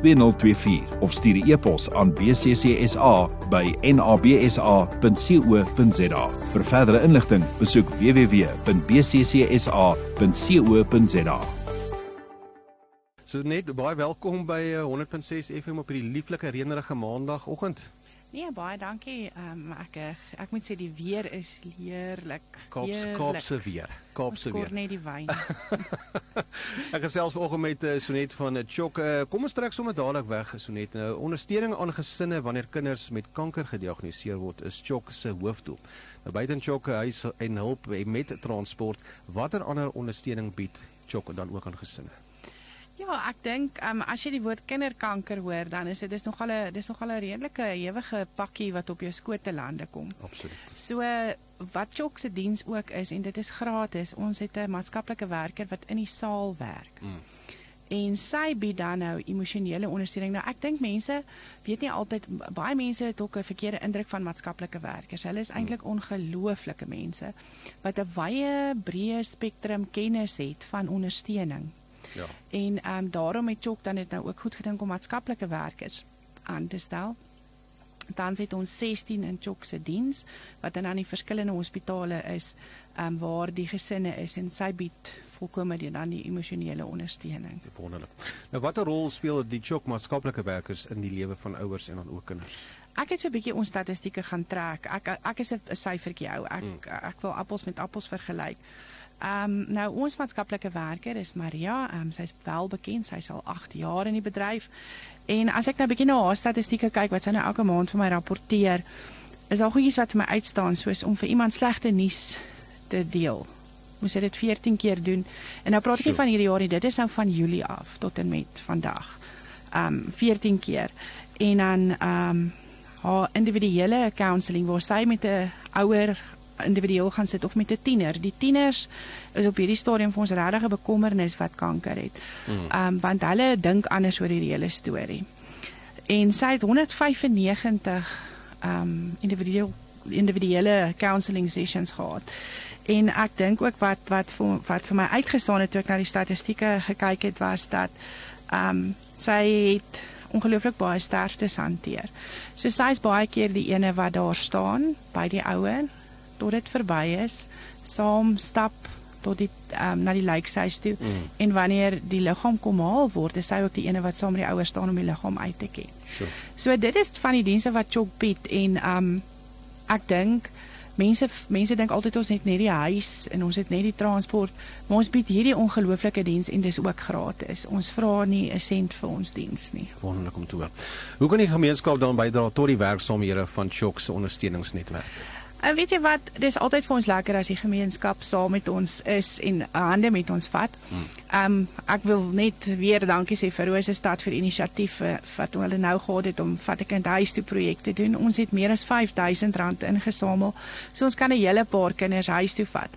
2024 of stuur 'n e-pos aan bccsa by nabsa.co.za. Vir verdere inligting, besoek www.bccsa.co.za. So net baie welkom by eh, 100.6 FM op hierdie lieflike reënerige maandagooggend. Nee, baie dankie. Ehm um, ek ek moet sê die weer is heerlik. Kaaps Kaapse weer. Kaapse weer. Kort net die wyn. ek gesels vanoggend met uh, Sonet van Chok. Uh, kom ons trek sommer dadelik weg Sonet. Nou ondersteuning aan gesinne wanneer kinders met kanker gediagnoseer word is Chok se hoofdoel. Nou buiten Chok huis en hulp met transport, watter ander ondersteuning bied Chok dan ook aan gesinne? Ja, ek dink um, as jy die woord kinderkanker hoor, dan is dit dis nogal 'n dis nogal 'n redelike ewige pakkie wat op jou skoot te lande kom. Absoluut. So wat Chok se diens ook is en dit is gratis. Ons het 'n maatskaplike werker wat in die saal werk. Mm. En sy bied dan nou emosionele ondersteuning. Nou ek dink mense weet nie altyd baie mense het ook 'n verkeerde indruk van maatskaplike werkers. Hulle is eintlik mm. ongelooflike mense wat 'n wye breë spektrum kennis het van ondersteuning. Ja. En ehm um, daarom het Chok dan net nou ook goed gedink om maatskaplike werkers aan te stel. Dan het ons 16 in Chok se diens wat dan aan die verskillende hospitale is, ehm um, waar die gesinne is en sy bied volkome die dan die emosionele ondersteuning. Wonderlik. Nou watter rol speel die Chok maatskaplike werkers in die lewe van ouers en dan ook kinders? Ek het so 'n bietjie ons statistieke gaan trek. Ek ek is 'n syfertjie ou. Ek mm. ek wil appels met appels vergelyk. Ehm um, nou ons maatskaplike werker is Maria. Ehm um, sy's wel bekend. Sy's al 8 jaar in die bedryf. En as ek nou 'n bietjie na haar statistieke kyk wat sy nou elke maand vir my rapporteer, is daar goedjies wat vir my uitstaan soos om vir iemand slegte nuus te deel. Moes sy dit 14 keer doen. En nou praat ek nie van hierdie jaar nie. Dit is nou van Julie af tot en met vandag. Ehm um, 14 keer. En dan ehm um, haar individuele counselling waar sy met 'n ouer individueel gaan sit of met 'n tiener. Die tieners is op hierdie stadium vir ons regtig 'n bekommernis wat kanker het. Hmm. Ehm um, want hulle dink anders oor die hele storie. En sy het 195 ehm um, individueel individuele counselling sessions gehad. En ek dink ook wat wat vir wat vir my uitgestaan het toe ek na die statistieke gekyk het was dat ehm um, sy het ongelooflik baie sterftes hanteer. So sy is baie keer die ene wat daar staan by die ouer tot dit verby is, saam stap tot die um, na die lijkhuis toe mm. en wanneer die liggaam kom haal word, is sy ook die ene wat saam met die ouers staan om die liggaam uit te ken. Sure. So dit is van die dienste wat Chok bied en um ek dink mense mense dink altyd ons het net die huis en ons het net die transport, maar ons bied hierdie ongelooflike diens en dis ook gratis. Ons vra nie 'n sent vir ons diens nie. Wonderlik om te hoor. Hoe kan die gemeenskap dan bydra tot die werksaamhede van Chok se ondersteuningsnetwerk? En weet jy wat, dis altyd vir ons lekker as die gemeenskap saam met ons is en hande met ons vat. Hmm. Ehm um, ek wil net weer dankie sê vir Rose Stad vir inisiatief wat hulle nou gehad het om vat 'n kind huis toe projekte doen. Ons het meer as R5000 ingesamel. So ons kan 'n hele paar kinders huis toe vat.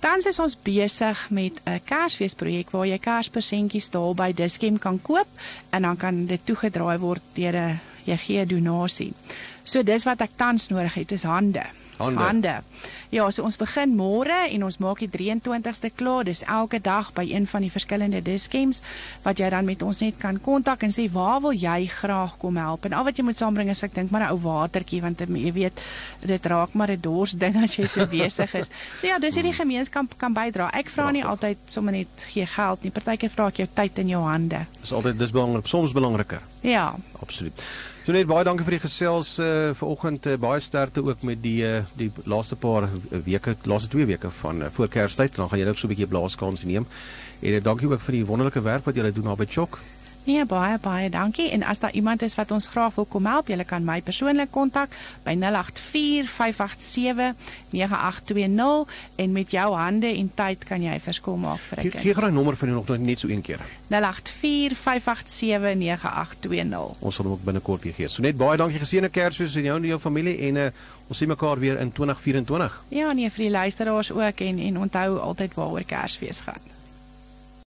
Tans is ons besig met 'n Kersfeesprojek waar jy Kerspersentjies daar by Diskem kan koop en dan kan dit toegedraai word deur 'n jy gee donasie. So dis wat ek tans nodig het, is hande. Hande. Hande. Ja, so ons begin môre en ons maak die 23ste klaar. Dis elke dag by een van die verskillende diskems wat jy dan met ons net kan kontak en sê waar wil jy graag kom help? En al wat jy moet saambring is ek dink maar 'n ou watertjie want jy weet dit raak maar 'n dors ding as jy so besig is. So ja, dis hierdie gemeenskap kan bydra. Ek vra nie altyd sommer net gee geld nie. Partykeer vra ek jou tyd in jou hande. Dis altyd dis belangrik, soms belangriker. Ja. Absoluut. So net baie dankie vir die gesels uh, vanoggend uh, baie sterkte ook met die uh, die laaste paar weke, laaste twee weke van uh, voor Kerstyd. Dan gaan jy net so 'n bietjie blaaskans neem. En uh, dankie ook vir die wonderlike werk wat julle doen daar by Chok. Nee, baie baie dankie. En as daar iemand is wat ons graag wil kom help, jy kan my persoonlik kontak by 084 587 9820 en met jou hande en tyd kan jy verskil maak vir 'n kind. Gee graag 'n nommer vir jou nog net so een keer. 084 587 9820. Ons sal hom ook binnekort weer gee. So net baie dankie geseënde Kersfees aan jou en jou familie en uh, ons sien mekaar weer in 2024. Ja, nee vir die luisteraars ook en en onthou altyd waaroor Kersfees gaan.